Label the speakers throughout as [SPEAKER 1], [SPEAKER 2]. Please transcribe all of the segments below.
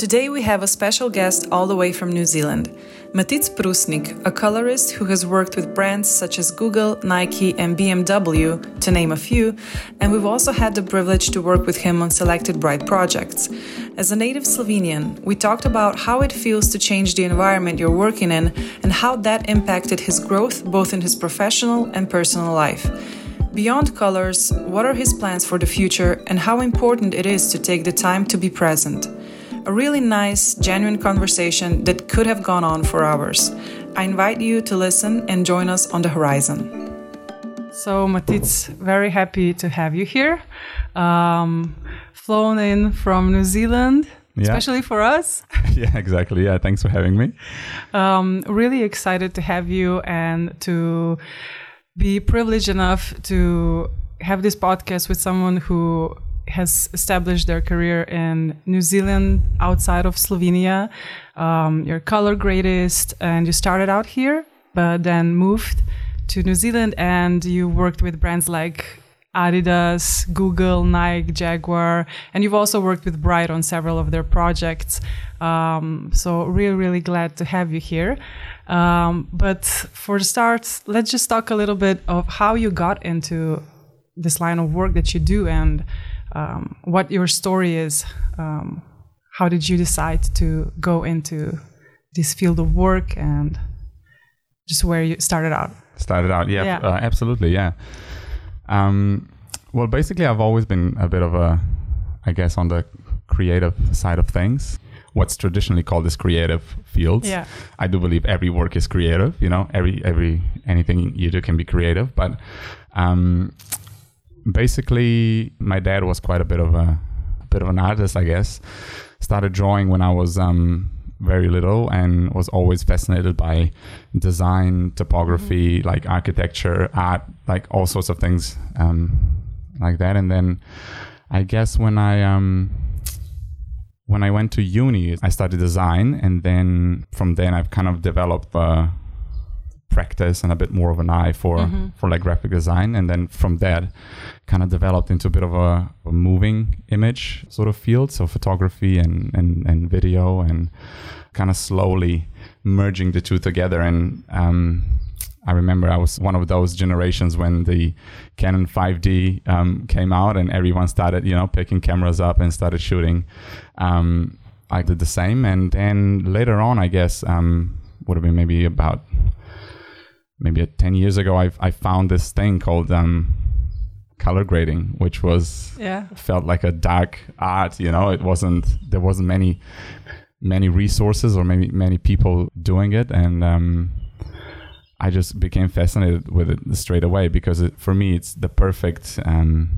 [SPEAKER 1] Today we have a special guest all the way from New Zealand, Matic Prusnik, a colorist who has worked with brands such as Google, Nike, and BMW, to name a few, and we've also had the privilege to work with him on selected Bright projects. As a native Slovenian, we talked about how it feels to change the environment you're working in and how that impacted his growth both in his professional and personal life. Beyond colors, what are his plans for the future and how important it is to take the time to be present? A really nice, genuine conversation that could have gone on for hours. I invite you to listen and join us on the horizon. So, Matic, very happy to have you here. Um, flown in from New Zealand, yeah. especially for us.
[SPEAKER 2] yeah, exactly. Yeah, thanks for having me.
[SPEAKER 1] Um, really excited to have you and to be privileged enough to have this podcast with someone who has established their career in New Zealand outside of Slovenia. Um, you're color gradist and you started out here, but then moved to New Zealand and you worked with brands like Adidas, Google, Nike, Jaguar, and you've also worked with Bright on several of their projects. Um, so, really, really glad to have you here. Um, but for the start, let's just talk a little bit of how you got into this line of work that you do and um, what your story is. Um, how did you decide to go into this field of work and just where you started out?
[SPEAKER 2] Started out, yeah, yeah. Uh, absolutely, yeah. Um, well, basically, I've always been a bit of a, I guess, on the creative side of things. What's traditionally called as creative fields.
[SPEAKER 1] Yeah.
[SPEAKER 2] I do believe every work is creative. You know, every every anything you do can be creative. But um, basically, my dad was quite a bit of a, a bit of an artist, I guess. Started drawing when I was um, very little and was always fascinated by design, typography, mm-hmm. like architecture, art, like all sorts of things um, like that. And then I guess when I um, when I went to uni, I studied design, and then from then I've kind of developed uh, practice and a bit more of an eye for mm-hmm. for like graphic design, and then from that, kind of developed into a bit of a, a moving image sort of field, so photography and and, and video, and kind of slowly merging the two together. And um, I remember I was one of those generations when the Canon 5D um, came out, and everyone started, you know, picking cameras up and started shooting. Um, I did the same, and then later on, I guess, um, would have been maybe about maybe 10 years ago, I, I found this thing called um, color grading, which was
[SPEAKER 1] yeah.
[SPEAKER 2] felt like a dark art. You know, it wasn't there wasn't many many resources or maybe many people doing it, and um, I just became fascinated with it straight away because it, for me it's the perfect. Um,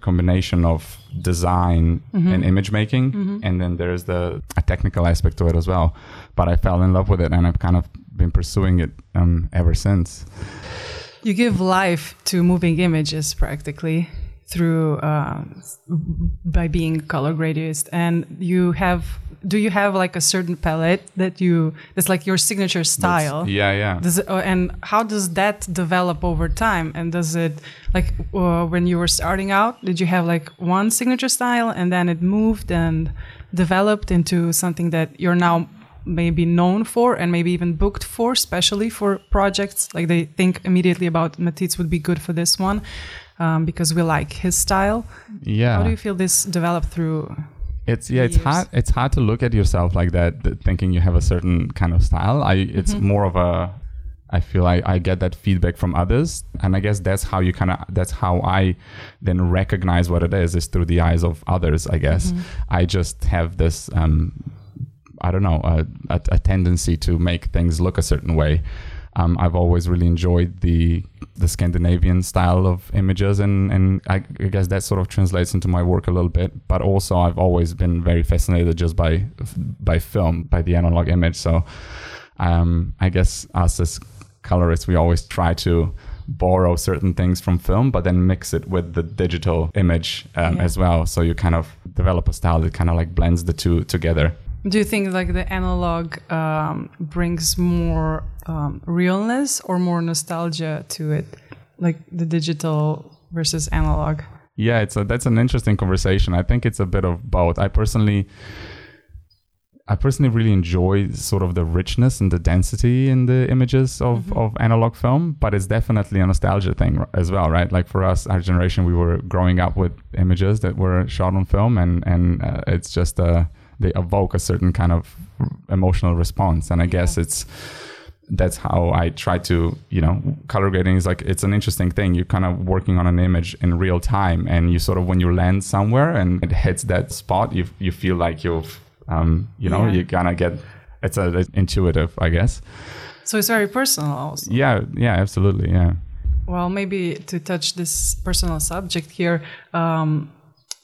[SPEAKER 2] combination of design mm-hmm. and image making mm-hmm. and then there's the a technical aspect to it as well but i fell in love with it and i've kind of been pursuing it um, ever since.
[SPEAKER 1] You give life to moving images practically through uh, by being color gradist, and you have. Do you have like a certain palette that you that's like your signature style?
[SPEAKER 2] That's, yeah, yeah.
[SPEAKER 1] Does it, uh, and how does that develop over time? And does it like uh, when you were starting out? Did you have like one signature style, and then it moved and developed into something that you're now maybe known for and maybe even booked for, especially for projects. Like they think immediately about Matic would be good for this one um, because we like his style.
[SPEAKER 2] Yeah.
[SPEAKER 1] How do you feel this developed through?
[SPEAKER 2] It's yeah, it's years? hard. It's hard to look at yourself like that, that, thinking you have a certain kind of style. I it's mm-hmm. more of a I feel I, I get that feedback from others. And I guess that's how you kind of, that's how I then recognize what it is, is through the eyes of others, I guess. Mm-hmm. I just have this um, I don't know, a, a, a, tendency to make things look a certain way. Um, I've always really enjoyed the the Scandinavian style of images, and and I, I, guess that sort of translates into my work a little bit. But also, I've always been very fascinated just by by film, by the analog image. So, um, I guess us as colorists, we always try to borrow certain things from film, but then mix it with the digital image um, yeah. as well. So you kind of develop a style that kind of like blends the two together.
[SPEAKER 1] Do you think like the analog um, brings more um, realness or more nostalgia to it, like the digital versus analog?
[SPEAKER 2] Yeah, it's a, that's an interesting conversation. I think it's a bit of both. I personally I personally really enjoy sort of the richness and the density in the images of,
[SPEAKER 1] Mm-hmm.
[SPEAKER 2] of analog film, but it's definitely a nostalgia thing as well, right? Like for us, our generation, we were growing up with images that were shot on film, and and uh, it's just uh, they evoke a certain kind of emotional response, and I guess it's that's how I try to, you know, color grading is like it's an interesting thing. You're kind of working on an image in real time, and you sort of when you land somewhere and it hits that spot, you you feel like you've, um, you know,
[SPEAKER 1] Yeah.
[SPEAKER 2] you kind of get. It's a it's intuitive, I guess.
[SPEAKER 1] So it's very personal also.
[SPEAKER 2] Yeah, yeah, absolutely, yeah.
[SPEAKER 1] Well, maybe to touch this personal subject here, um,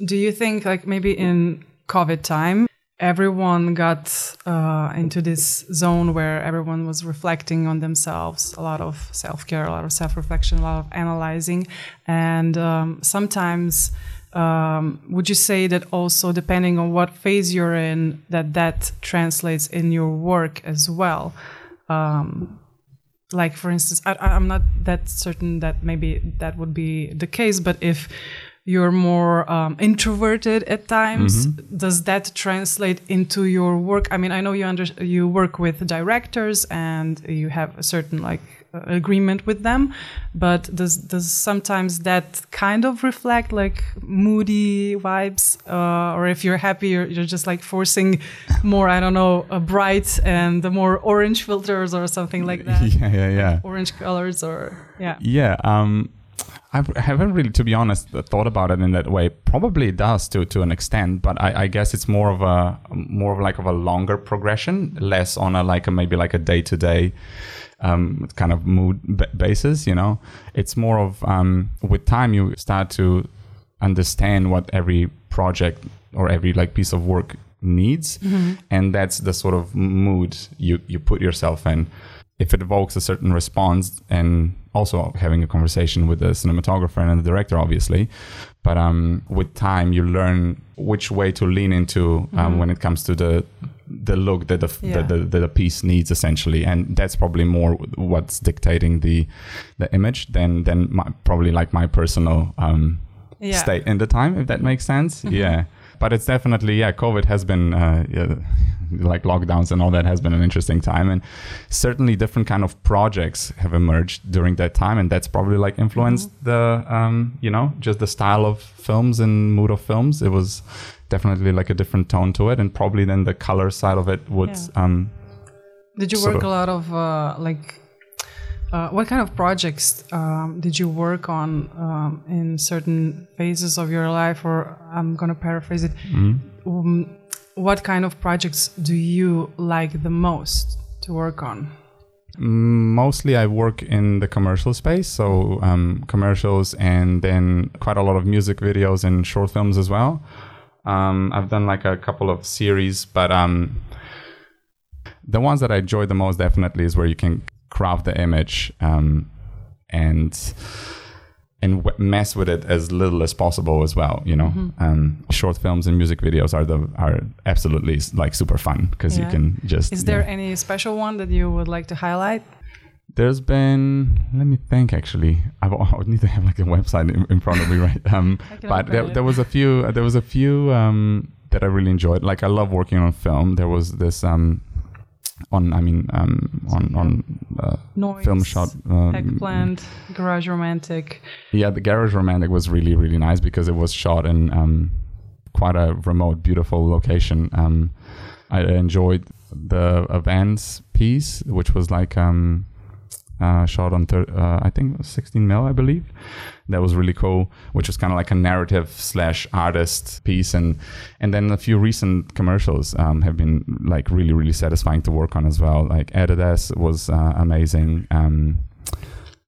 [SPEAKER 1] do you think like maybe in COVID time, everyone got uh, into this zone where everyone was reflecting on themselves, a lot of self care, a lot of self reflection, a lot of analyzing, and um, sometimes. Um, would you say that also depending on what phase you're in that that translates in your work as well um, like for instance I- i'm not that certain that maybe that would be the case but if you're more um, introverted at times. Does that translate into your work? I mean i know you under you work with directors and you have a certain like uh, agreement with them but does does sometimes that kind of reflect like moody vibes? Uh, or if you're happy you're, you're just like forcing more i don't know a bright and the more orange filters or something like that?
[SPEAKER 2] Yeah, yeah, yeah.
[SPEAKER 1] orange colors or yeah.
[SPEAKER 2] Yeah, um, I haven't really, to be honest, thought about it in that way. Probably it does to to an extent, but I, I guess it's more of a more of like of a longer progression, less on a like a maybe like a day to day um, kind of mood b- basis. You know, it's more of um, with time you start to understand what every project or every like piece of work needs, and that's the sort of mood you you put yourself in if it evokes a certain response and also having a conversation with the cinematographer and the director obviously. But um, with time you learn which way to lean into um, when it comes to the the look that the,
[SPEAKER 1] Yeah.
[SPEAKER 2] the, the, the piece needs essentially. And that's probably more what's dictating the the image than than my, probably like my personal um,
[SPEAKER 1] Yeah.
[SPEAKER 2] state in the time if that makes sense. Yeah but it's definitely yeah covid has been uh, yeah, like lockdowns and all that has been an interesting time and certainly different kind of projects have emerged during that time and that's probably like influenced the um, you know just the style of films and mood of films it was definitely like a different tone to it and probably then the color side of it would
[SPEAKER 1] Yeah.
[SPEAKER 2] um
[SPEAKER 1] Did you work
[SPEAKER 2] of-
[SPEAKER 1] a lot of uh, like? Uh, what kind of projects um, did you work on um, in certain phases of your life? Or I'm gonna paraphrase it.
[SPEAKER 2] Mm-hmm.
[SPEAKER 1] Um, what kind of projects do you like the most to work on?
[SPEAKER 2] Mostly, I work in the commercial space, so um, commercials, and then quite a lot of music videos and short films as well. Um, I've done like a couple of series, but um, the ones that I enjoy the most definitely is where you can craft the image um, and and w- mess with it as little as possible as well. You know, um, short films and music videos are the are absolutely like super fun because
[SPEAKER 1] Yeah.
[SPEAKER 2] you can just.
[SPEAKER 1] Is there
[SPEAKER 2] yeah.
[SPEAKER 1] any special one that you would like to highlight?
[SPEAKER 2] There's been, let me think actually. I would need to have like a website in, in front of me, right? Um, but there, there was a few, there was a few um, that I really enjoyed. Like I love working on film. There was this um, on, I mean, um, on on uh,
[SPEAKER 1] Noise,
[SPEAKER 2] film shot. Um,
[SPEAKER 1] eggplant, garage romantic.
[SPEAKER 2] Yeah, the Garage Romantic was really really nice because it was shot in um, quite a remote, beautiful location. Um, I enjoyed the events piece, which was like um, uh, shot on thir- uh, I think 16 mil, I believe. That was really cool, which was kind of like a narrative slash artist piece, and and then a few recent commercials um, have been like really really satisfying to work on as well. Like Adidas was uh, amazing. Um,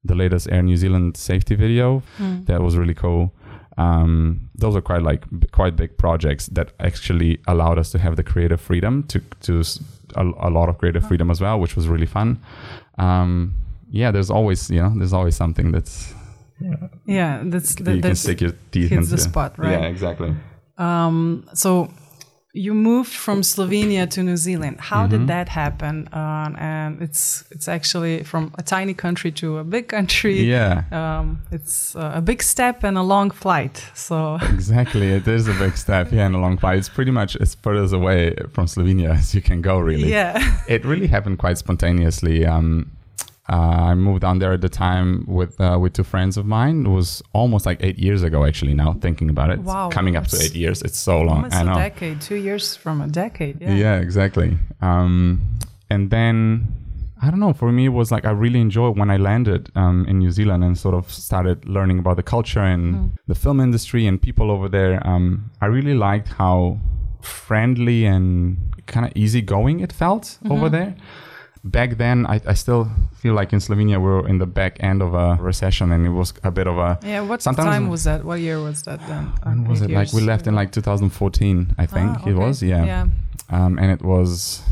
[SPEAKER 2] the latest Air New Zealand safety video that was really cool. Um, those are quite like b- quite big projects that actually allowed us to have the creative freedom to to s- a, a lot of creative freedom as well, which was really fun. Um, yeah, there's always you know there's always something that's
[SPEAKER 1] Yeah, that's
[SPEAKER 2] that you can stick your teeth
[SPEAKER 1] hits
[SPEAKER 2] into.
[SPEAKER 1] the spot, right?
[SPEAKER 2] Yeah, exactly.
[SPEAKER 1] Um, so you moved from Slovenia to New Zealand. How
[SPEAKER 2] Mm-hmm.
[SPEAKER 1] did that happen? Um, and it's it's actually from a tiny country to a big country.
[SPEAKER 2] Yeah.
[SPEAKER 1] Um, it's uh, a big step and a long flight. So
[SPEAKER 2] Exactly, it is a big step, yeah, and a long flight. It's pretty much as far as away from Slovenia as you can go, really.
[SPEAKER 1] yeah,
[SPEAKER 2] It really happened quite spontaneously. Um, uh, I moved down there at the time with uh, with two friends of mine. It was almost like eight years ago, actually. Now thinking about it, It's
[SPEAKER 1] Wow,
[SPEAKER 2] coming up to eight years. It's so long.
[SPEAKER 1] almost
[SPEAKER 2] I
[SPEAKER 1] a
[SPEAKER 2] know.
[SPEAKER 1] decade, two years from a decade. Yeah.
[SPEAKER 2] Yeah, exactly. Um, and then I don't know. For me, it was like I really enjoyed when I landed um, in New Zealand and sort of started learning about the culture and the film industry and people over there. Um, I really liked how friendly and kind of easygoing it felt over there. Back then, I, I still feel like in Slovenia we were in the back end of a recession, and it was a bit of a.
[SPEAKER 1] Yeah, what time was that? What year was that then?
[SPEAKER 2] When was it? Like we left in like 2014, I think
[SPEAKER 1] Ah,
[SPEAKER 2] it was. Yeah,
[SPEAKER 1] Yeah.
[SPEAKER 2] Um, and it was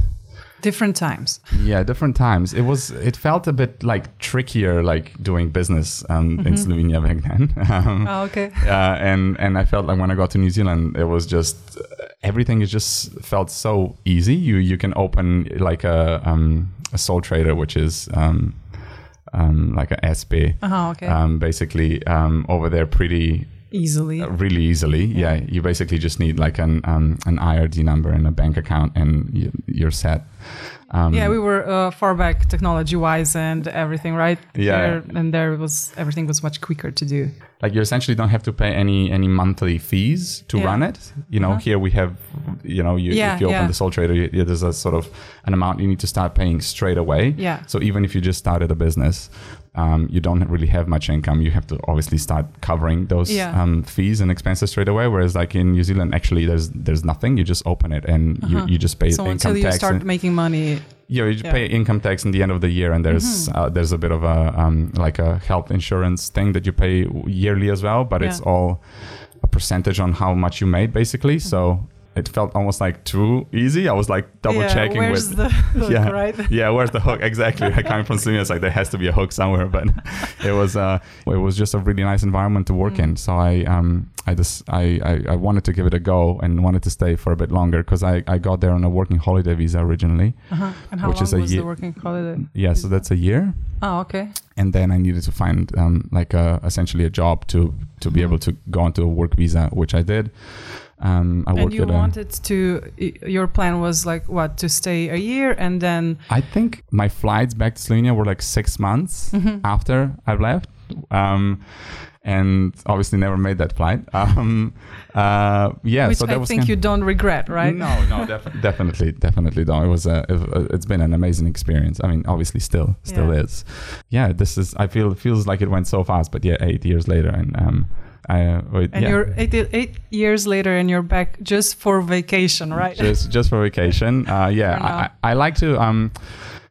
[SPEAKER 1] Different times.
[SPEAKER 2] yeah different times it was it felt a bit like trickier like doing business um, in slovenia back then um,
[SPEAKER 1] Oh, okay.
[SPEAKER 2] uh, and and i felt like when i got to new zealand it was just uh, everything is just felt so easy you you can open like a um, a sole trader which is um, um, like a sb
[SPEAKER 1] Uh-huh, okay.
[SPEAKER 2] um, basically um, over there pretty
[SPEAKER 1] Easily.
[SPEAKER 2] uh, really easily. Yeah. you basically just need like an um, an IRD number and a bank account, and you, you're set. Um,
[SPEAKER 1] yeah, we were uh, far back technology wise and everything, right?
[SPEAKER 2] Yeah.
[SPEAKER 1] There, and there was everything was much quicker to do.
[SPEAKER 2] like you essentially don't have to pay any any monthly fees to
[SPEAKER 1] Yeah.
[SPEAKER 2] run it. You know,
[SPEAKER 1] Uh-huh.
[SPEAKER 2] here we have, you know, you,
[SPEAKER 1] Yeah,
[SPEAKER 2] if you open
[SPEAKER 1] yeah.
[SPEAKER 2] the sole trader, you, there's a sort of an amount you need to start paying straight away.
[SPEAKER 1] Yeah.
[SPEAKER 2] So even if you just started a business, um, you don't really have much income. You have to obviously start covering those
[SPEAKER 1] Yeah.
[SPEAKER 2] um, fees and expenses straight away. Whereas like in New Zealand, actually, there's there's nothing. You just open it and you,
[SPEAKER 1] Uh-huh.
[SPEAKER 2] you just pay
[SPEAKER 1] so
[SPEAKER 2] income
[SPEAKER 1] until you start
[SPEAKER 2] and-
[SPEAKER 1] making money,
[SPEAKER 2] yeah, you
[SPEAKER 1] Yeah.
[SPEAKER 2] pay income tax in the end of the year, and there's
[SPEAKER 1] Mm-hmm.
[SPEAKER 2] uh, there's a bit of a um, like a health insurance thing that you pay yearly as well, but it's all a percentage on how much you made, basically. So it felt almost like too easy. I was like double
[SPEAKER 1] yeah,
[SPEAKER 2] checking
[SPEAKER 1] where's
[SPEAKER 2] with
[SPEAKER 1] the hook,
[SPEAKER 2] yeah,
[SPEAKER 1] right?
[SPEAKER 2] yeah, where's the hook? Exactly. I coming from Slovenia, it's like there has to be a hook somewhere. But it was uh, it was just a really nice environment to work
[SPEAKER 1] Mm.
[SPEAKER 2] in. So I um I just I, I I wanted to give it a go and wanted to stay for a bit longer because I I got there on a working holiday visa originally.
[SPEAKER 1] Uh-huh. And how
[SPEAKER 2] Which
[SPEAKER 1] long
[SPEAKER 2] is a
[SPEAKER 1] was
[SPEAKER 2] year-
[SPEAKER 1] the working holiday?
[SPEAKER 2] Yeah, so that's a year.
[SPEAKER 1] Oh, okay.
[SPEAKER 2] and then I needed to find um, like a, essentially a job to to be
[SPEAKER 1] Mhm.
[SPEAKER 2] able to go onto a work visa, which I did. Um, I
[SPEAKER 1] and
[SPEAKER 2] worked
[SPEAKER 1] you
[SPEAKER 2] at a,
[SPEAKER 1] wanted to, your plan was like what, to stay a year and then,
[SPEAKER 2] I think my flights back to Slovenia were like six months
[SPEAKER 1] Mhm.
[SPEAKER 2] after I left. Um, and obviously never made that flight. Um, uh, yeah,
[SPEAKER 1] which
[SPEAKER 2] so that
[SPEAKER 1] I
[SPEAKER 2] was
[SPEAKER 1] think you don't regret, right?
[SPEAKER 2] No, no, def- definitely, definitely don't. It was a, it, it's been an amazing experience. I mean, obviously, still, still
[SPEAKER 1] Yeah.
[SPEAKER 2] is. Yeah, this is. I feel it feels like it went so fast, but yeah, eight years later, and um, I, uh, wait,
[SPEAKER 1] And
[SPEAKER 2] yeah.
[SPEAKER 1] you're eight, eight years later and you're back just for vacation, right?
[SPEAKER 2] just just for vacation. Uh, yeah. I, I I like to um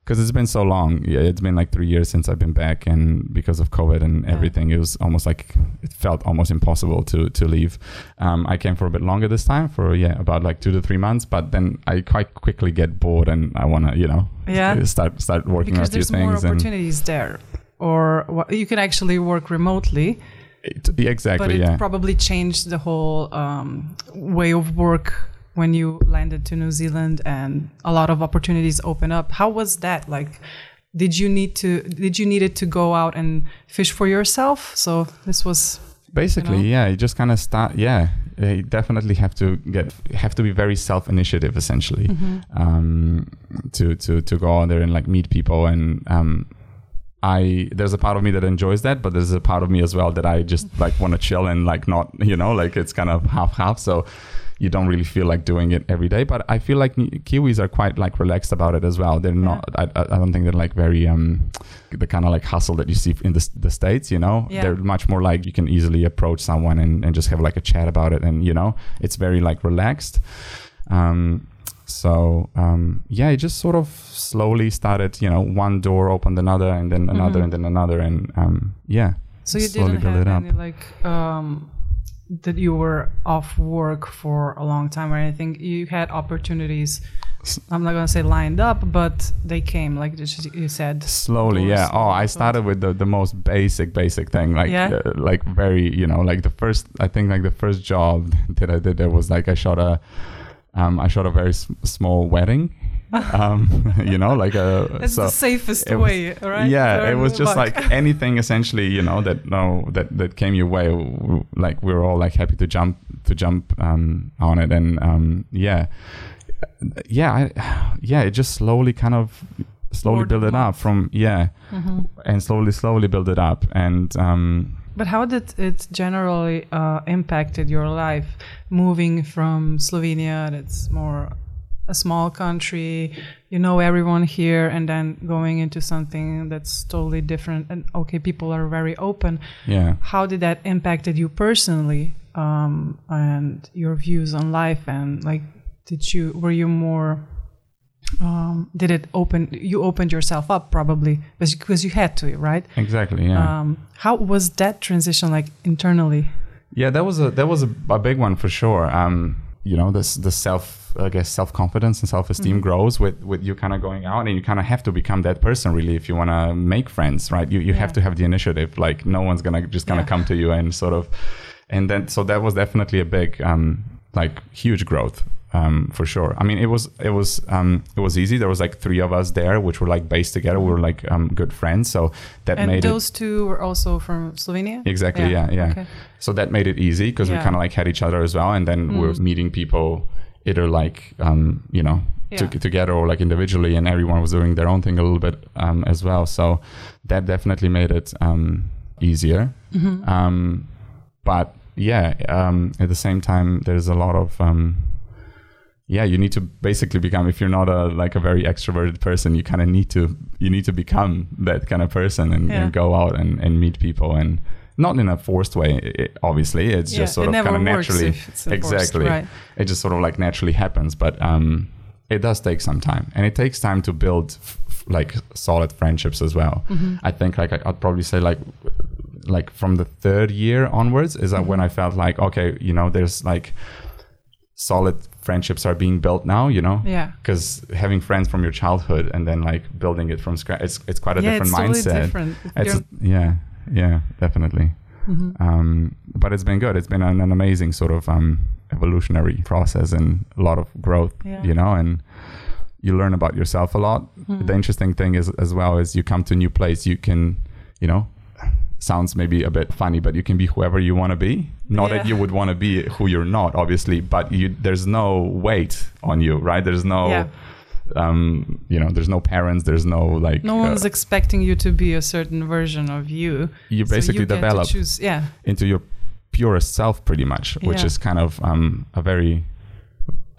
[SPEAKER 2] because it's been so long. Yeah, it's been like three years since I've been back, and because of COVID and
[SPEAKER 1] Yeah.
[SPEAKER 2] everything, it was almost like it felt almost impossible to to leave. Um, I came for a bit longer this time, for yeah, about like two to three months. But then I quite quickly get bored, and I want to you know
[SPEAKER 1] yeah.
[SPEAKER 2] start start working
[SPEAKER 1] Because
[SPEAKER 2] on a few
[SPEAKER 1] there's more
[SPEAKER 2] things. And
[SPEAKER 1] opportunities there. Or you can actually work remotely,
[SPEAKER 2] it, yeah, exactly,
[SPEAKER 1] but it
[SPEAKER 2] yeah.
[SPEAKER 1] probably changed the whole um, way of work when you landed to New Zealand and a lot of opportunities open up. How was that? Like, did you need to did you needed to go out and fish for yourself? So this was
[SPEAKER 2] Basically,
[SPEAKER 1] know?
[SPEAKER 2] yeah, you just kind of start. Yeah, you definitely have to get have to be very self initiative essentially
[SPEAKER 1] Mm-hmm.
[SPEAKER 2] um, to to to go out there and like meet people and. Um, I there's a part of me that enjoys that, but there's a part of me as well that I just like want to chill and like not you know like it's kind of half half. So you don't really feel like doing it every day. But I feel like Kiwis are quite like relaxed about it as well. They're not. I, I I don't think they're like very um the kind of like hustle that you see in the the states. You know,
[SPEAKER 1] Yeah.
[SPEAKER 2] they're much more like you can easily approach someone and, and just have like a chat about it, and you know, it's very like relaxed. Um, so um, yeah, it just sort of slowly started. You know, one door opened another, and then another,
[SPEAKER 1] Mhm.
[SPEAKER 2] and then another, and um, yeah.
[SPEAKER 1] so you
[SPEAKER 2] slowly
[SPEAKER 1] didn't
[SPEAKER 2] build
[SPEAKER 1] have
[SPEAKER 2] it up.
[SPEAKER 1] any like um, that you were off work for a long time or anything. You had opportunities. I'm not gonna say lined up, but they came like you said.
[SPEAKER 2] slowly yeah oh i started with the, the most basic basic thing like
[SPEAKER 1] Yeah?
[SPEAKER 2] uh, like very you know like the first i think like the first job that i did there was like i shot a um, I shot a very s- small wedding. um, you know, like a
[SPEAKER 1] That's
[SPEAKER 2] so
[SPEAKER 1] the safest
[SPEAKER 2] was-
[SPEAKER 1] way, right?
[SPEAKER 2] yeah, it was just
[SPEAKER 1] luck.
[SPEAKER 2] like anything essentially, you know, that no that that came your way. Like we were all like happy to jump to jump um, on it, and um, yeah, yeah, I, yeah. It just slowly kind of slowly
[SPEAKER 1] Word
[SPEAKER 2] build it up from yeah,
[SPEAKER 1] Mhm.
[SPEAKER 2] and slowly slowly build it up, and um,
[SPEAKER 1] But how did it generally uh, impacted your life moving from Slovenia? That's more a small country. You know everyone here, and then going into something that's totally different. And okay, people are very open.
[SPEAKER 2] yeah.
[SPEAKER 1] How did that impacted you personally, um, and your views on life? And like, did you were you more? Um, did it open? You opened yourself up probably because you had to, right?
[SPEAKER 2] Exactly. Yeah.
[SPEAKER 1] Um, how was that transition like internally?
[SPEAKER 2] Yeah, that was a that was a, a big one for sure. Um, you know, this the self I guess self confidence and self esteem grows with with you kind of going out, and you kind of have to become that person really if you want to make friends, right? You you have to have the initiative. Like no one's gonna just gonna
[SPEAKER 1] Yeah.
[SPEAKER 2] come to you and sort of, and then so that was definitely a big um like huge growth. Um, for sure. I mean, it was it was um, it was easy. There was like three of us there, which were like based together. We were like um, good friends, so that
[SPEAKER 1] And
[SPEAKER 2] made it
[SPEAKER 1] those two were also from Slovenia.
[SPEAKER 2] Exactly. Yeah. Yeah.
[SPEAKER 1] Okay.
[SPEAKER 2] So that made it easy because we kind of like had each other as well, and then we were
[SPEAKER 1] Mm.
[SPEAKER 2] meeting people either like um, you know to- together or like individually, and everyone was doing their own thing a little bit um, as well. So that definitely made it um, easier.
[SPEAKER 1] Mm-hmm.
[SPEAKER 2] Um, but yeah, um, at the same time, there's a lot of um, yeah, you need to basically become if you're not a like a very extroverted person, you kind of need to you need to become that kind of person and,
[SPEAKER 1] Yeah.
[SPEAKER 2] and go out and, and meet people and not in a forced way. It, obviously, it's
[SPEAKER 1] Yeah,
[SPEAKER 2] just sort
[SPEAKER 1] it
[SPEAKER 2] of kind of naturally exactly.
[SPEAKER 1] right.
[SPEAKER 2] It just sort of like naturally happens, but um, it does take some time, and it takes time to build f- f- like solid friendships as well.
[SPEAKER 1] Mm-hmm.
[SPEAKER 2] I think like I, I'd probably say like like from the third year onwards is that
[SPEAKER 1] Mm-hmm.
[SPEAKER 2] when I felt like okay, you know, there's like solid friendships are being built now, you know,
[SPEAKER 1] Yeah.
[SPEAKER 2] because having friends from your childhood and then like building it from scratch, it's it's quite a
[SPEAKER 1] yeah,
[SPEAKER 2] different
[SPEAKER 1] it's totally
[SPEAKER 2] mindset.
[SPEAKER 1] different.
[SPEAKER 2] It's a- yeah, yeah, definitely.
[SPEAKER 1] Mm-hmm.
[SPEAKER 2] Um, but it's been good. It's been an, an amazing sort of um, evolutionary process and a lot of growth,
[SPEAKER 1] Yeah.
[SPEAKER 2] you know, and you learn about yourself a lot.
[SPEAKER 1] Mhm.
[SPEAKER 2] The interesting thing is as well is you come to a new place, you can, you know, sounds maybe a bit funny, but you can be whoever you want to be. Not that you would want to be who you're not, obviously, but you there's no weight on you, right? There's no,
[SPEAKER 1] Yeah.
[SPEAKER 2] um, you know, there's no parents, there's no like.
[SPEAKER 1] no
[SPEAKER 2] uh,
[SPEAKER 1] one's expecting you to be a certain version of you.
[SPEAKER 2] you
[SPEAKER 1] So
[SPEAKER 2] basically
[SPEAKER 1] you
[SPEAKER 2] develop
[SPEAKER 1] choose. Yeah.
[SPEAKER 2] into your purest self pretty much which
[SPEAKER 1] Yeah.
[SPEAKER 2] is kind of um, a very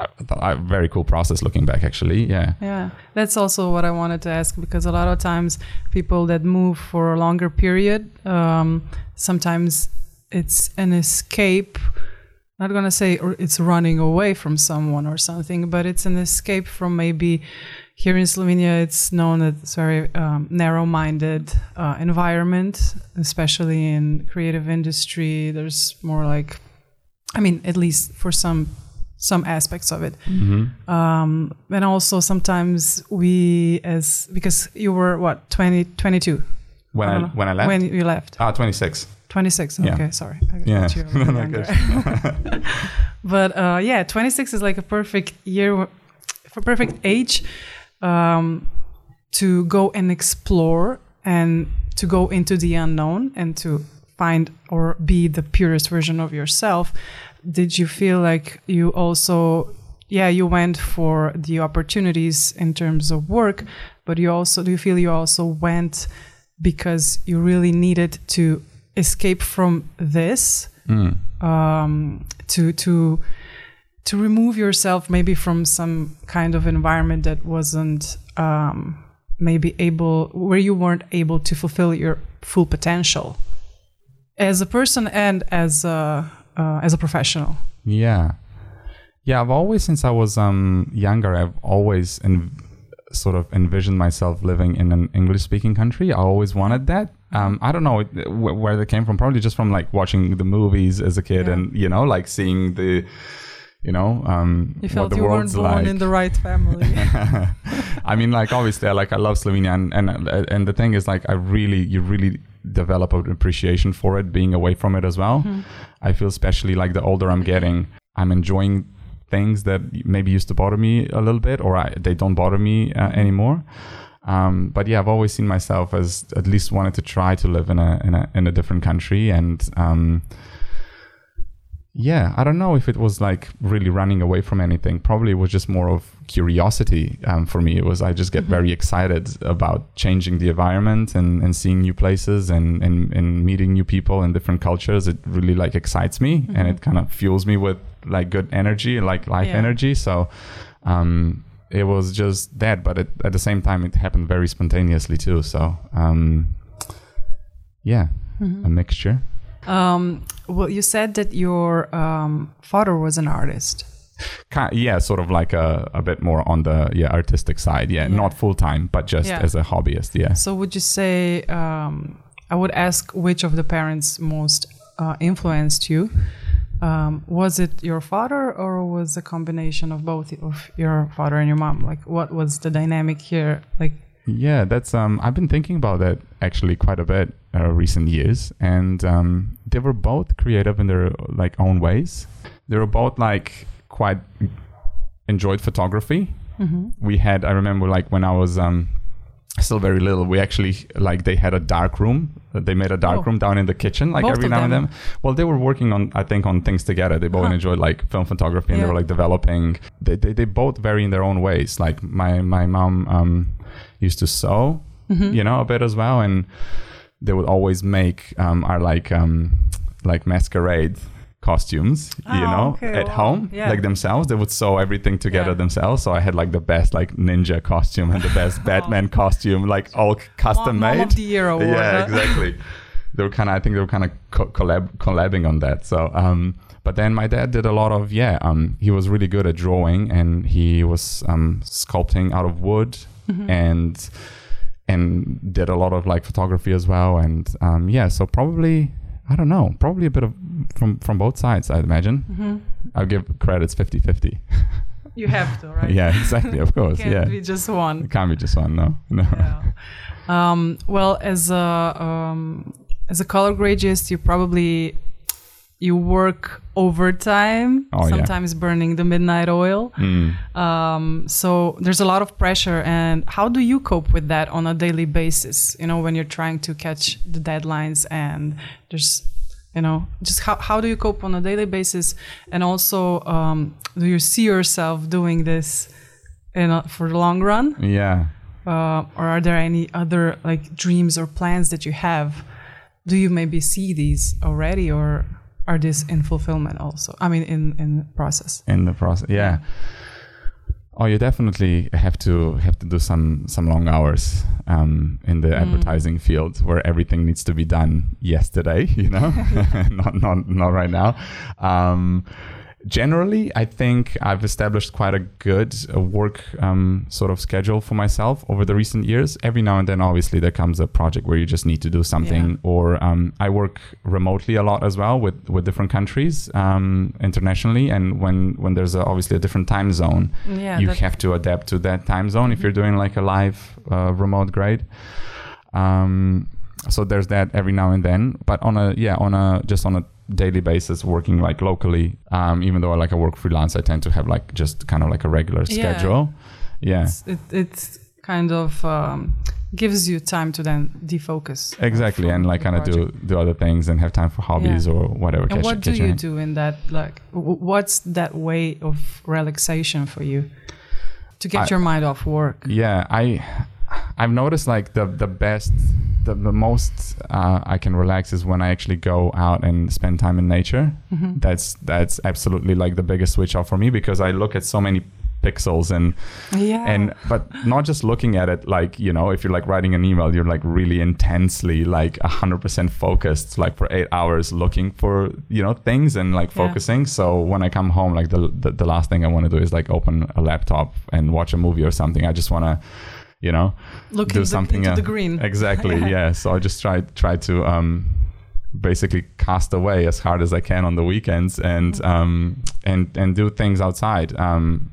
[SPEAKER 2] a, very cool process looking back actually yeah
[SPEAKER 1] Yeah, that's also what I wanted to ask because a lot of times people that move for a longer period, um, sometimes it's an escape. Not gonna say it's running away from someone or something, but it's an escape from maybe here in Slovenia. It's known as it's very um, narrow-minded uh, environment, especially in creative industry. There's more like, I mean, at least for some some aspects of it.
[SPEAKER 2] Mm-hmm.
[SPEAKER 1] um, and also sometimes we as because you were what 20 22
[SPEAKER 2] when I,
[SPEAKER 1] don't
[SPEAKER 2] when I left?
[SPEAKER 1] when you left.
[SPEAKER 2] Ah 26
[SPEAKER 1] 26
[SPEAKER 2] Yeah.
[SPEAKER 1] okay sorry. I
[SPEAKER 2] Yeah.
[SPEAKER 1] thought you were
[SPEAKER 2] No, no,
[SPEAKER 1] but uh, yeah 26 is like a perfect year for perfect age um, to go and explore and to go into the unknown and to find or be the purest version of yourself did you feel like you also yeah you went for the opportunities in terms of work but you also do you feel you also went because you really needed to escape from this
[SPEAKER 2] Mm.
[SPEAKER 1] um, to to to remove yourself maybe from some kind of environment that wasn't um, maybe able where you weren't able to fulfill your full potential as a person and as a uh, as a professional.
[SPEAKER 2] yeah yeah i've always since i was um younger i've always en- sort of envisioned myself living in an english speaking country i always wanted that um, I don't know wh- where that came from. Probably just from like watching the movies as a kid,
[SPEAKER 1] Yeah.
[SPEAKER 2] and you know, like seeing the, you know, um,
[SPEAKER 1] You felt
[SPEAKER 2] the
[SPEAKER 1] you weren't born
[SPEAKER 2] like.
[SPEAKER 1] in the right family.
[SPEAKER 2] I mean, like obviously, I like I love Slovenia, and, and and the thing is, like, I really, you really develop an appreciation for it, being away from it as well.
[SPEAKER 1] Mm-hmm.
[SPEAKER 2] I feel, especially like the older I'm getting, I'm enjoying things that maybe used to bother me a little bit, or I, they don't bother me uh, anymore. Um, but yeah, I've always seen myself as at least wanted to try to live in a in a in a different country, and um, yeah, I don't know if it was like really running away from anything. Probably it was just more of curiosity um, for me. It was I just get very excited about changing the environment and, and seeing new places and, and, and meeting new people and different cultures. It really like excites me and it kind of fuels me with like good energy, like life
[SPEAKER 1] Yeah.
[SPEAKER 2] energy. So um, it was just that, but it, at the same time, it happened very spontaneously too. So um, yeah, a mixture.
[SPEAKER 1] Um, well, you said that your um, father was an artist.
[SPEAKER 2] Ki- yeah, sort of like a, a bit more on the yeah artistic side. Yeah,
[SPEAKER 1] Yeah.
[SPEAKER 2] not full time, but just
[SPEAKER 1] Yeah.
[SPEAKER 2] as a hobbyist. Yeah.
[SPEAKER 1] So would you say um, I would ask which of the parents most uh, influenced you? Um, was it your father or was a combination of both of your father and your mom? Like, what was the dynamic here? Like,
[SPEAKER 2] Yeah, that's um I've been thinking about that actually quite a bit uh, recent years and um they were both creative in their like own ways. They were both like quite enjoyed photography. We had I remember like when I was um still very little we actually like they had a dark room they made a dark
[SPEAKER 1] Oh.
[SPEAKER 2] room down in the kitchen like
[SPEAKER 1] Both
[SPEAKER 2] every now and then well they were working on i think on things together they both
[SPEAKER 1] Huh.
[SPEAKER 2] enjoyed like film photography and they were like developing they, they, they both vary in their own ways like my my mom um used to sew
[SPEAKER 1] Mm-hmm.
[SPEAKER 2] you know a bit as well and they would always make um our like um like masquerade costumes you
[SPEAKER 1] Oh,
[SPEAKER 2] know
[SPEAKER 1] okay,
[SPEAKER 2] at
[SPEAKER 1] wow.
[SPEAKER 2] home
[SPEAKER 1] Yeah.
[SPEAKER 2] like themselves they would sew everything together
[SPEAKER 1] Yeah.
[SPEAKER 2] themselves so i had like the best like ninja costume and the best batman costume like all custom
[SPEAKER 1] Mom,
[SPEAKER 2] made
[SPEAKER 1] Mom of the Year award.
[SPEAKER 2] yeah
[SPEAKER 1] huh?
[SPEAKER 2] exactly they were kind of i think they were kind of co- collab collabing on that so um but then my dad did a lot of yeah um he was really good at drawing and he was um sculpting out of wood
[SPEAKER 1] Mm-hmm.
[SPEAKER 2] and and did a lot of like photography as well and um yeah so probably i don't know probably a bit of from from both sides i'd imagine
[SPEAKER 1] Mm-hmm.
[SPEAKER 2] i'll give credits 50 50
[SPEAKER 1] You have to, right?
[SPEAKER 2] yeah exactly of course
[SPEAKER 1] Can't
[SPEAKER 2] yeah
[SPEAKER 1] be just one.
[SPEAKER 2] it can't be just one no no
[SPEAKER 1] yeah. Um, well, as a um, as a color gradist, you probably you work overtime,
[SPEAKER 2] Oh, yeah.
[SPEAKER 1] sometimes burning the midnight oil.
[SPEAKER 2] Mm.
[SPEAKER 1] Um, so there's a lot of pressure. And how do you cope with that on a daily basis? You know, when you're trying to catch the deadlines and there's you know just how, how do you cope on a daily basis and also um, do you see yourself doing this in a, for the long run
[SPEAKER 2] yeah
[SPEAKER 1] uh, or are there any other like dreams or plans that you have do you maybe see these already or are these in fulfillment also? I mean in in process.
[SPEAKER 2] In the process yeah. Oh you definitely have to have to do some some long hours um, in the advertising field where everything needs to be done yesterday you know? Not not not right now. Um, generally i think i've established quite a good uh, work um, sort of schedule for myself over the recent years. Every now and then obviously there comes a project where you just need to do something
[SPEAKER 1] Yeah.
[SPEAKER 2] or um, i work remotely a lot as well with with different countries um, internationally. And when when there's a, obviously a different time zone
[SPEAKER 1] yeah
[SPEAKER 2] you have to adapt to that time zone if you're doing like a live uh, remote grade. Um, so there's that every now and then. But on a yeah on a just on a daily basis working like locally. Um, even though I like I work freelance I tend to have like just kind of like a regular
[SPEAKER 1] Yeah.
[SPEAKER 2] schedule. Yeah.
[SPEAKER 1] It's, it it's kind of um, gives you time to then defocus
[SPEAKER 2] exactly and like kind of do do other things and have time for hobbies or whatever
[SPEAKER 1] and what do you
[SPEAKER 2] it.
[SPEAKER 1] do in that like w- what's that way of relaxation for you? To get
[SPEAKER 2] I-
[SPEAKER 1] your mind off work.
[SPEAKER 2] Yeah i i've noticed like the the best the, the most uh, i can relax is when i actually go out and spend time in nature
[SPEAKER 1] Mm-hmm.
[SPEAKER 2] that's that's absolutely like the biggest switch off for me because i look at so many pixels and
[SPEAKER 1] yeah
[SPEAKER 2] and but not just looking at it like you know if you're like writing an email you're like really intensely like 100% focused like for eight hours looking for you know things and like
[SPEAKER 1] Yeah.
[SPEAKER 2] focusing so when i come home like the the, the last thing i want to do is like open a laptop and watch a movie or something i just want to you know
[SPEAKER 1] look
[SPEAKER 2] do something
[SPEAKER 1] into
[SPEAKER 2] uh,
[SPEAKER 1] the green
[SPEAKER 2] exactly
[SPEAKER 1] Yeah.
[SPEAKER 2] so i just try try to um basically cast away as hard as i can on the weekends and
[SPEAKER 1] Mm-hmm.
[SPEAKER 2] um and and do things outside um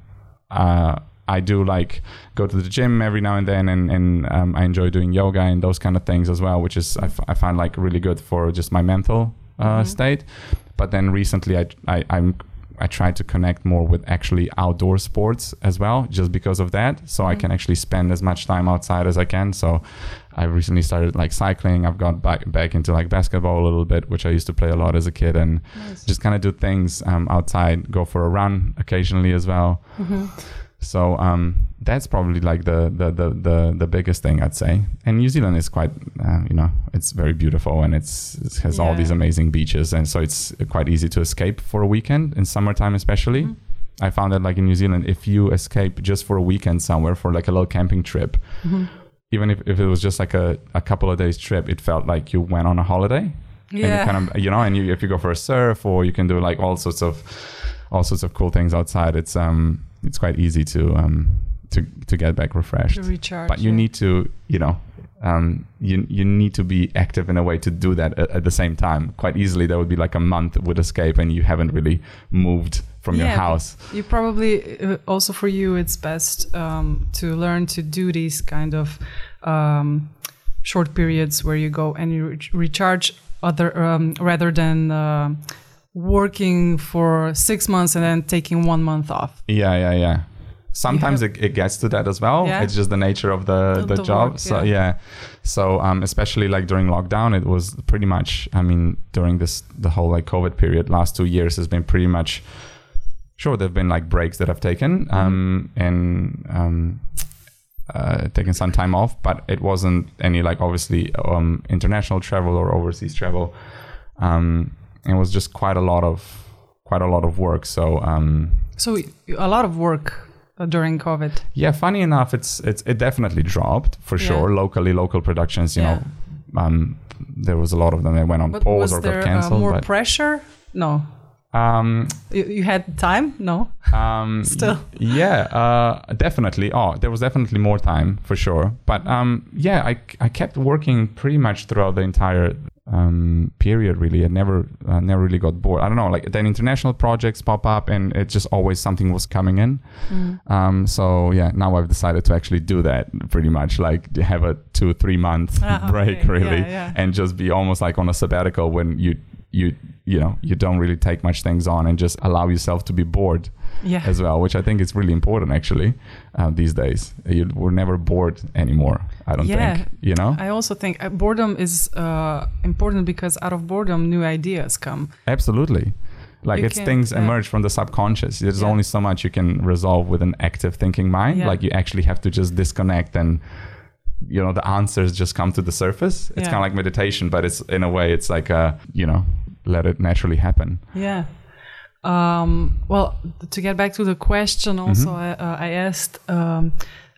[SPEAKER 2] uh I do like go to the gym every now and then, and, and um, I enjoy doing yoga and those kind of things as well, which is I, f- I find like really good for just my mental uh,
[SPEAKER 1] Mm-hmm.
[SPEAKER 2] state. But then recently, I, I I'm I try to connect more with actually outdoor sports as well, just because of that. So I can actually spend as much time outside as I can. So I recently started like cycling. I've got back back into like basketball a little bit, which I used to play a lot as a kid, and just kind of do things um, outside. Go for a run occasionally as well. So um, that's probably like the, the the the the biggest thing I'd say. And New Zealand is quite, uh, you know, it's very beautiful and it's it has all these amazing beaches, and so it's quite easy to escape for a weekend in summertime, especially. I found that like in New Zealand, if you escape just for a weekend somewhere for like a little camping trip, even if, if it was just like a, a couple of days trip, it felt like you went on a holiday. And you
[SPEAKER 1] Yeah.
[SPEAKER 2] kind of you know, and you, if you go for a surf or you can do like all sorts of all sorts of cool things outside, it's um it's quite easy to um to to get back refreshed.
[SPEAKER 1] To recharge.
[SPEAKER 2] But you
[SPEAKER 1] yeah.
[SPEAKER 2] need to you know um you you need to be active in a way to do that at, at the same time. Quite easily, there would be like a month would escape, and you haven't really moved from your
[SPEAKER 1] Yeah, but
[SPEAKER 2] house.
[SPEAKER 1] You probably uh, also for you it's best um, to learn to do these kind of um, short periods where you go and you re- recharge other um, rather than uh, working for six months and then taking one month off.
[SPEAKER 2] Yeah, yeah, yeah. Sometimes
[SPEAKER 1] have-
[SPEAKER 2] it, it gets to that as well.
[SPEAKER 1] Yeah.
[SPEAKER 2] It's just the nature of the, the,
[SPEAKER 1] the
[SPEAKER 2] job.
[SPEAKER 1] work,
[SPEAKER 2] so
[SPEAKER 1] yeah.
[SPEAKER 2] yeah. So um, especially like during lockdown, it was pretty much. I mean, during this the whole like COVID period, last two years has been pretty much. Sure, there've been like breaks that I've taken
[SPEAKER 1] Mm-hmm.
[SPEAKER 2] um, and um, uh, taken some time off, but it wasn't any like obviously um, international travel or overseas travel. Um, it was just quite a lot of quite a lot of work. So. Um,
[SPEAKER 1] So a lot of work during COVID.
[SPEAKER 2] yeah, funny enough, it's it's it definitely dropped for
[SPEAKER 1] Yeah.
[SPEAKER 2] sure. Locally, local productions, you
[SPEAKER 1] Yeah.
[SPEAKER 2] know, um, there was a lot of them that went on
[SPEAKER 1] But
[SPEAKER 2] pause or
[SPEAKER 1] there
[SPEAKER 2] got
[SPEAKER 1] uh,
[SPEAKER 2] cancelled.
[SPEAKER 1] more
[SPEAKER 2] but
[SPEAKER 1] pressure? No.
[SPEAKER 2] um,
[SPEAKER 1] You, you had time? No.
[SPEAKER 2] um,
[SPEAKER 1] Still.
[SPEAKER 2] yeah, uh, definitely. Oh, there was definitely more time for sure. But um, yeah, I I kept working pretty much throughout the entire um, period. Really, I never uh, never really got bored. I don't know, like then international projects pop up, and it's just always something was coming in. Um, so yeah, now I've decided to actually do that pretty much, like have a two three month
[SPEAKER 1] Ah,
[SPEAKER 2] break
[SPEAKER 1] okay.
[SPEAKER 2] really,
[SPEAKER 1] Yeah, yeah.
[SPEAKER 2] and just be almost like on a sabbatical when you you you know you don't really take much things on and just allow yourself to be bored
[SPEAKER 1] Yeah.
[SPEAKER 2] as well, which I think is really important actually uh, these days. You, we're never bored anymore. I don't
[SPEAKER 1] Yeah.
[SPEAKER 2] think you know.
[SPEAKER 1] I also think uh, boredom is uh, important because out of boredom, new ideas come.
[SPEAKER 2] Absolutely. Like
[SPEAKER 1] You
[SPEAKER 2] it's
[SPEAKER 1] can-
[SPEAKER 2] things emerge from the subconscious. There's
[SPEAKER 1] Yeah.
[SPEAKER 2] only so much you can resolve with an active thinking mind.
[SPEAKER 1] Yeah.
[SPEAKER 2] Like you actually have to just disconnect and you know the answers just come to the surface. It's
[SPEAKER 1] Yeah.
[SPEAKER 2] kind of like meditation, but it's in a way it's like a you know let it naturally happen.
[SPEAKER 1] Yeah. Um, well, to get back to the question, also,
[SPEAKER 2] Mm-hmm.
[SPEAKER 1] I, uh, I asked, um,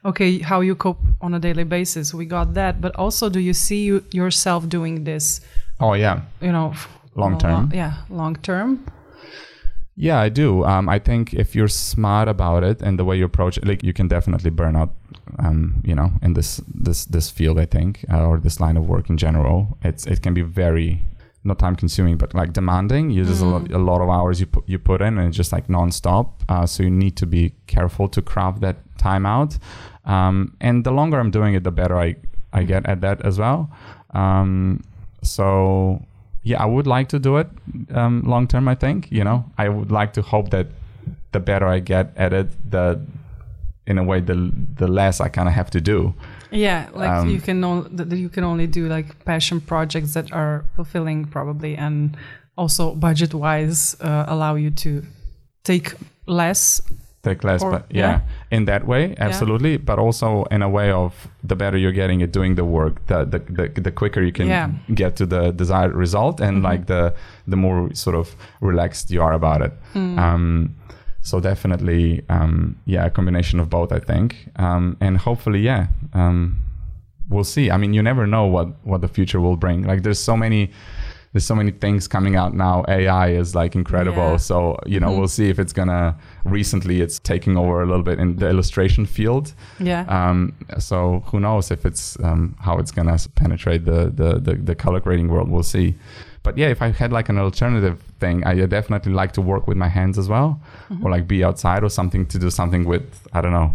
[SPEAKER 1] okay, how you cope on a daily basis. We got that, but also, do you see you, yourself doing this?
[SPEAKER 2] Oh yeah,
[SPEAKER 1] You know,
[SPEAKER 2] Long
[SPEAKER 1] lo-
[SPEAKER 2] term?
[SPEAKER 1] yeah, long term.
[SPEAKER 2] Yeah, I do. Um, I think if you're smart about it and the way you approach it, like you can definitely burn out. Um, you know, in this this this field, I think, uh, or this line of work in general, it's it can be very not time consuming, but like demanding. You there's a, lot, a lot of hours you put you put in, and it's just like nonstop. Uh, so you need to be careful to craft that time out. Um, and the longer I'm doing it, the better I I get at that as well. Um, so yeah, I would like to do it um, long term. I think you know I would like to hope that the better I get at it, the in a way the the less I kind of have to do.
[SPEAKER 1] Yeah, like
[SPEAKER 2] Um,
[SPEAKER 1] you can only you can only do like passion projects that are fulfilling probably, and also budget wise uh, allow you to take less.
[SPEAKER 2] Take less,
[SPEAKER 1] Or-
[SPEAKER 2] but yeah,
[SPEAKER 1] yeah.
[SPEAKER 2] in that way, absolutely. But also in a way of the better you're getting at doing the work, the the the, the quicker you can
[SPEAKER 1] Yeah. Mm-hmm.
[SPEAKER 2] get to the desired result, and like the the more sort of relaxed you are about it.
[SPEAKER 1] Hmm.
[SPEAKER 2] Um, so definitely, um, yeah, a combination of both, I think, um, and hopefully, yeah, um, we'll see. I mean, you never know what what the future will bring. Like, there's so many. There's so many things coming out now. AI is like incredible.
[SPEAKER 1] Yeah.
[SPEAKER 2] So you know, we'll see if it's gonna. Recently, it's taking over a little bit in the illustration field.
[SPEAKER 1] Yeah.
[SPEAKER 2] Um, so who knows if it's um, how it's gonna penetrate the, the the the color grading world? We'll see. But yeah, if I had like an alternative thing, I definitely like to work with my hands as well, or like be outside or something to do something with I don't know,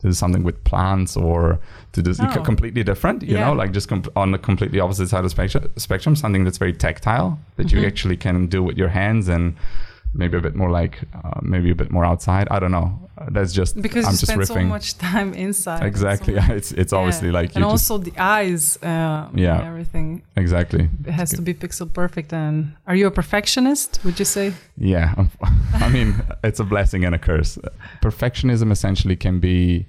[SPEAKER 2] to do something with plants or to do
[SPEAKER 1] Oh.
[SPEAKER 2] completely different. You
[SPEAKER 1] Yeah.
[SPEAKER 2] know, like just com- on the completely opposite side of spectrum, spectrum, something that's very tactile that you
[SPEAKER 1] Mm-hmm.
[SPEAKER 2] actually can do with your hands and maybe a bit more like uh, maybe a bit more outside. I don't know. Uh, that's just
[SPEAKER 1] because
[SPEAKER 2] i'm
[SPEAKER 1] you
[SPEAKER 2] just
[SPEAKER 1] spend
[SPEAKER 2] riffing.
[SPEAKER 1] so much time inside so
[SPEAKER 2] exactly.
[SPEAKER 1] much-
[SPEAKER 2] it's it's obviously like
[SPEAKER 1] and
[SPEAKER 2] you just
[SPEAKER 1] also the eyes uh,
[SPEAKER 2] Yeah.
[SPEAKER 1] and everything.
[SPEAKER 2] Exactly.
[SPEAKER 1] It has to be pixel perfect. And are you a perfectionist would you say?
[SPEAKER 2] Yeah, I mean, it's a blessing and a curse. Perfectionism essentially can be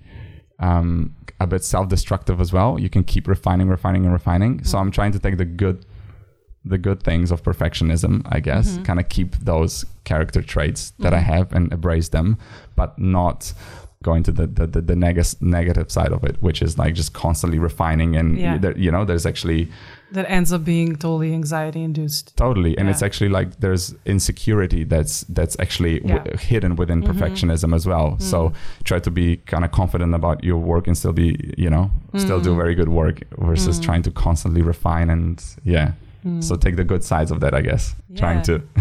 [SPEAKER 2] um, a bit self-destructive as well. You can keep refining, refining, and refining. So I'm trying to take the good, the good things of perfectionism, I guess, mm-hmm. kind of keep those character traits that I mm-hmm. have and embrace them, but not going to the the, the, the neg- negative side of it, which is like just constantly refining and
[SPEAKER 1] Yeah.
[SPEAKER 2] there, you know, there's actually
[SPEAKER 1] that ends up being totally anxiety induced.
[SPEAKER 2] Totally and
[SPEAKER 1] Yeah.
[SPEAKER 2] it's actually like there's insecurity that's that's actually w- hidden within mm-hmm. perfectionism as well. Mm. So try to be kind of confident about your work and still be you know still do very good work versus mm. trying to constantly refine and yeah so take the good sides of that i guess. Trying to.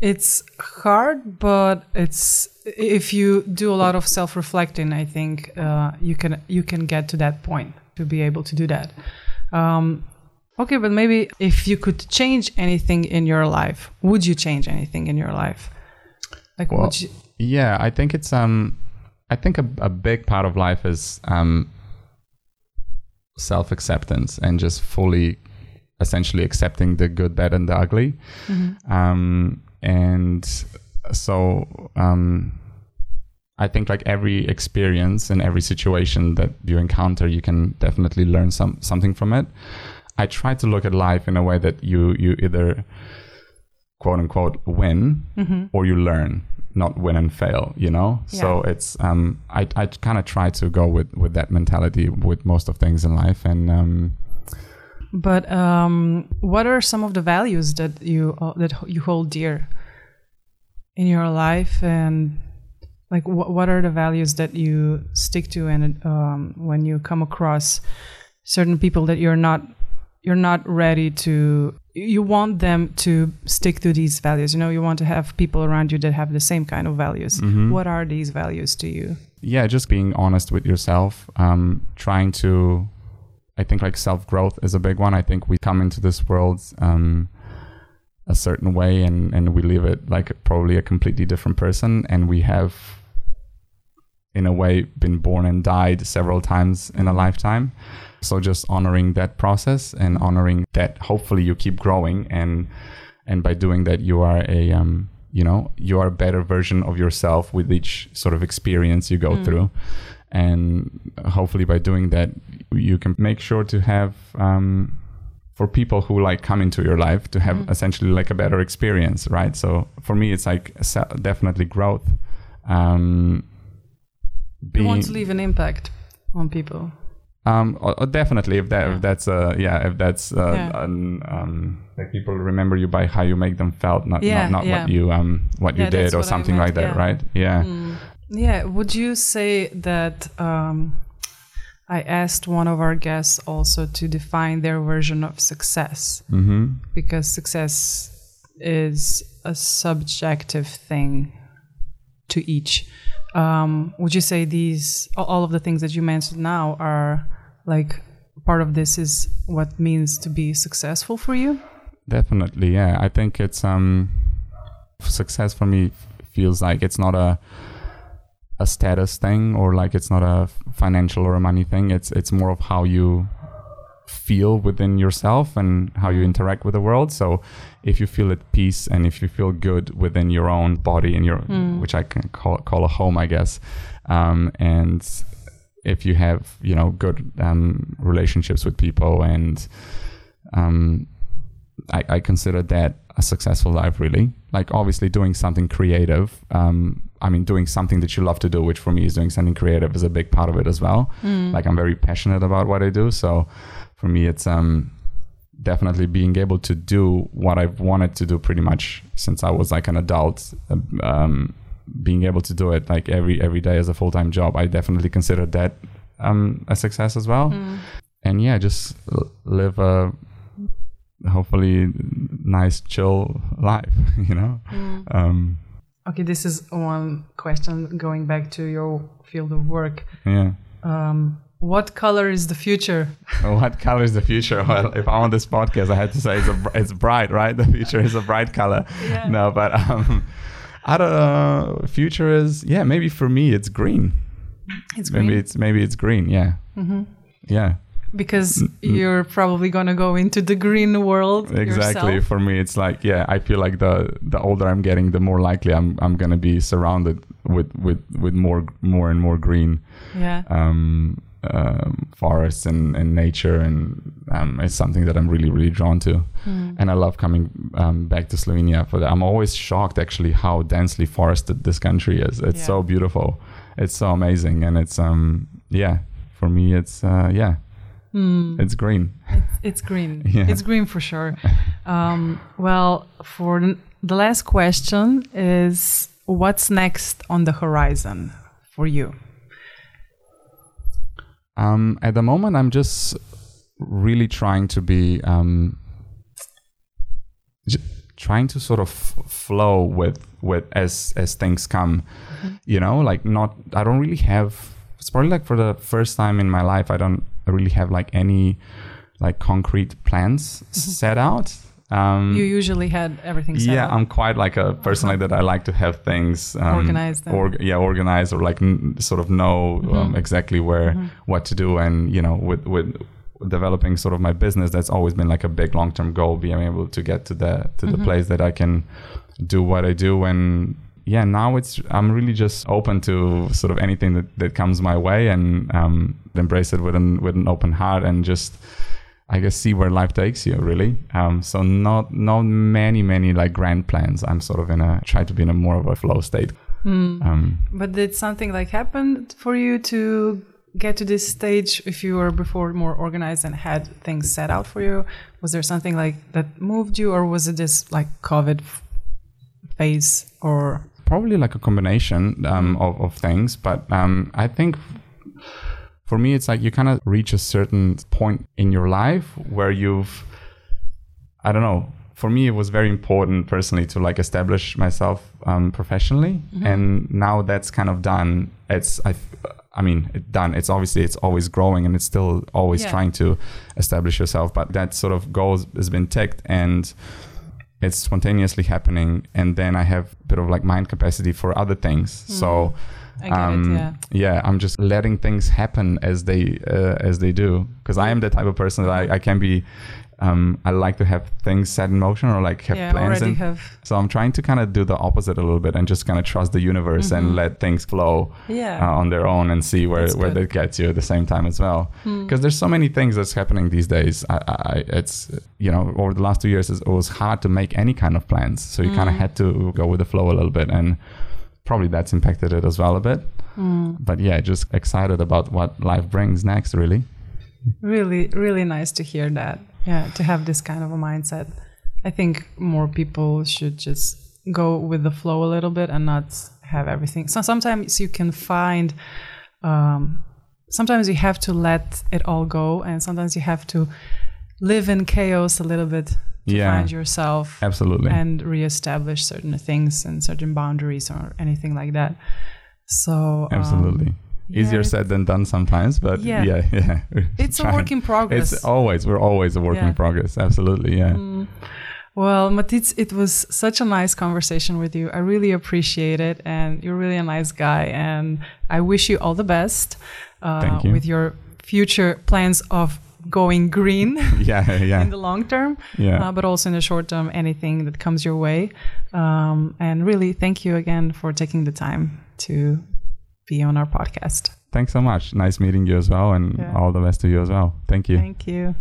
[SPEAKER 1] It's hard but it's if you do a lot of self-reflecting i think uh, you can you can get to that point to be able to do that. Um, okay but maybe if you could change anything in your life would you change anything in your life? Like
[SPEAKER 2] Well,
[SPEAKER 1] would you
[SPEAKER 2] yeah i think it's um i think a, a big part of life is um self-acceptance and just fully essentially accepting the good bad and the ugly. Um and so um i think like every experience and every situation that you encounter you can definitely learn some something from it. I try to look at life in a way that you you either quote unquote win or you learn not win and fail you know? So it's um i i kind of try to go with with that mentality with most of things in life. And um
[SPEAKER 1] but um, what are some of the values that you uh, that you hold dear in your life? And like wh- what are the values that you stick to and um, when you come across certain people that you're not you're not ready to you want them to stick to these values? You know you want to have people around you that have the same kind of values. What are these values to you?
[SPEAKER 2] Yeah just being honest with yourself um trying to i think like self-growth is a big one. I think we come into this world um a certain way and and we leave it like probably a completely different person. And we have in a way been born and died several times in a lifetime. So just honoring that process and honoring that hopefully you keep growing and and by doing that you are a um you know you are a better version of yourself with each sort of experience you go through and hopefully by doing that you can make sure to have um for people who like come into your life to have essentially like a better experience right? So for me it's like definitely growth. Um
[SPEAKER 1] you want to leave an impact on people.
[SPEAKER 2] Um, or, or definitely. If that
[SPEAKER 1] Yeah.
[SPEAKER 2] if that's uh yeah if that's uh,
[SPEAKER 1] Yeah.
[SPEAKER 2] an, um like people remember you by how you make them felt not
[SPEAKER 1] Yeah,
[SPEAKER 2] not, not what you um what you did or something like that right? Yeah
[SPEAKER 1] Yeah, would you say that um, I asked one of our guests also to define their version of success
[SPEAKER 2] mm-hmm.
[SPEAKER 1] because success is a subjective thing to each. Um, would you say these all of the things that you mentioned now are like part of this is what means to be successful for you?
[SPEAKER 2] Definitely, yeah. I think it's um success for me feels like it's not a a status thing or like it's not a financial or a money thing. It's it's more of how you feel within yourself and how you interact with the world. So if you feel at peace and if you feel good within your own body and your which I can call call a home, I guess. Um and if you have, you know, good um relationships with people and um I, I consider that a successful life really like obviously doing something creative um i mean doing something that you love to do which for me is doing something creative is a big part of it as well. Like i'm very passionate about what i do. So for me it's um definitely being able to do what i've wanted to do pretty much since i was like an adult um being able to do it like every every day as a full-time job i definitely consider that um a success as well. And yeah just live a hopefully nice chill life you know um
[SPEAKER 1] Okay, this is one question going back to your field of work.
[SPEAKER 2] yeah
[SPEAKER 1] um, What color is the future?
[SPEAKER 2] what color is the future? Well, if I'm on this podcast, I had to say it's a, it's bright, right? The future is a bright color.
[SPEAKER 1] Yeah.
[SPEAKER 2] No, but um, I don't know. Future is yeah. Maybe for me, it's green.
[SPEAKER 1] It's green.
[SPEAKER 2] Maybe it's maybe it's green. Yeah. Yeah.
[SPEAKER 1] Because you're probably gonna go into the green world
[SPEAKER 2] Exactly.
[SPEAKER 1] yourself.
[SPEAKER 2] For me, it's like yeah. I feel like the the older I'm getting, the more likely I'm I'm gonna be surrounded with with with more more and more green.
[SPEAKER 1] Yeah.
[SPEAKER 2] um, um, forests and, and nature, and um, it's something that I'm really, really drawn to. And I love coming um, back to Slovenia for that. I'm always shocked, actually, how densely forested this country is. It's
[SPEAKER 1] Yeah.
[SPEAKER 2] so beautiful. It's so amazing, and it's um, yeah. For me, it's uh, yeah, it's green.
[SPEAKER 1] It's green.
[SPEAKER 2] Yeah.
[SPEAKER 1] It's green for sure. Um, well, for the last question is what's next on the horizon for you?
[SPEAKER 2] Um, at the moment, I'm just really trying to be um, j- trying to sort of f- flow with with as as things come. You know, like not. I don't really have. It's probably like for the first time in my life, I don't really have like any like concrete plans set out. Um,
[SPEAKER 1] You usually had everything set
[SPEAKER 2] yeah,
[SPEAKER 1] up.
[SPEAKER 2] I'm quite like a person like that. I like to have things um,
[SPEAKER 1] Organized
[SPEAKER 2] Org- yeah, organized or like n- sort of know
[SPEAKER 1] Mm-hmm.
[SPEAKER 2] um, exactly where what to do. And you know, with with developing sort of my business, that's always been like a big long term goal. Being able to get to the to
[SPEAKER 1] Mm-hmm.
[SPEAKER 2] the place that I can do what I do. And yeah, now it's I'm really just open to sort of anything that that comes my way and um, embrace it with an with an open heart and just. I guess see where life takes you really. Um, so not not many many like grand plans. I'm sort of in a try to be in a more of a flow state. Um,
[SPEAKER 1] But did something like happen for you to get to this stage if you were before more organized and had things set out for you? Was there something like that moved you or was it this like COVID phase or
[SPEAKER 2] probably like a combination um, of, of things, but um, I think for me it's like you kind of reach a certain point in your life where you've I don't know. For me, it was very important personally to like establish myself um, professionally, and now that's kind of done. It's I, I mean, it done. It's obviously it's always growing, and it's still always
[SPEAKER 1] Yeah.
[SPEAKER 2] trying to establish yourself. But that sort of goal has been ticked, and it's spontaneously happening. And then I have a bit of like mind capacity for other things. So. Um,
[SPEAKER 1] it, yeah.
[SPEAKER 2] I'm just letting things happen as they uh, as they do because I am the type of person that I, I can be. Um, I like to have things set in motion or like have
[SPEAKER 1] Yeah,
[SPEAKER 2] plans.
[SPEAKER 1] already
[SPEAKER 2] And
[SPEAKER 1] have
[SPEAKER 2] so I'm trying to kind of do the opposite a little bit and just kind of trust the universe and let things flow
[SPEAKER 1] Mm-hmm. Yeah.
[SPEAKER 2] uh, on their own and see where,
[SPEAKER 1] That's
[SPEAKER 2] where
[SPEAKER 1] good. Hmm.
[SPEAKER 2] they get you at the same time as well. Because there's so many things that's happening these days. I, I, it's you know over the last two years it was hard to make any kind of plans, so you
[SPEAKER 1] Hmm.
[SPEAKER 2] kind of had to go with the flow a little bit and probably that's impacted it as well a bit.
[SPEAKER 1] Hmm.
[SPEAKER 2] But yeah, just excited about what life brings next, really.
[SPEAKER 1] Really, really nice to hear that. Yeah, to have this kind of a mindset. I think more people should just go with the flow a little bit and not have everything. So sometimes you can find, um, sometimes you have to let it all go, and sometimes you have to live in chaos a little bit to
[SPEAKER 2] Yeah.
[SPEAKER 1] find yourself
[SPEAKER 2] Absolutely.
[SPEAKER 1] and reestablish certain things and certain boundaries or anything like that. So um,
[SPEAKER 2] Absolutely. Easier
[SPEAKER 1] yeah,
[SPEAKER 2] said than done sometimes, but
[SPEAKER 1] Yeah.
[SPEAKER 2] yeah, yeah.
[SPEAKER 1] it's a work in progress.
[SPEAKER 2] It's always we're always a work
[SPEAKER 1] Yeah.
[SPEAKER 2] in progress. Absolutely, yeah.
[SPEAKER 1] Well, Matic, it was such a nice conversation with you. I really appreciate it, and you're really a nice guy. And I wish you all the best uh,
[SPEAKER 2] you.
[SPEAKER 1] with your future plans of going green
[SPEAKER 2] Yeah, yeah,
[SPEAKER 1] in the long term,
[SPEAKER 2] yeah.
[SPEAKER 1] uh, but also in the short term, anything that comes your way. Um, and really, thank you again for taking the time to be on our podcast.
[SPEAKER 2] Thanks so much. Nice meeting you as well, and
[SPEAKER 1] Yeah.
[SPEAKER 2] all the best to you as well. Thank you.
[SPEAKER 1] Thank you.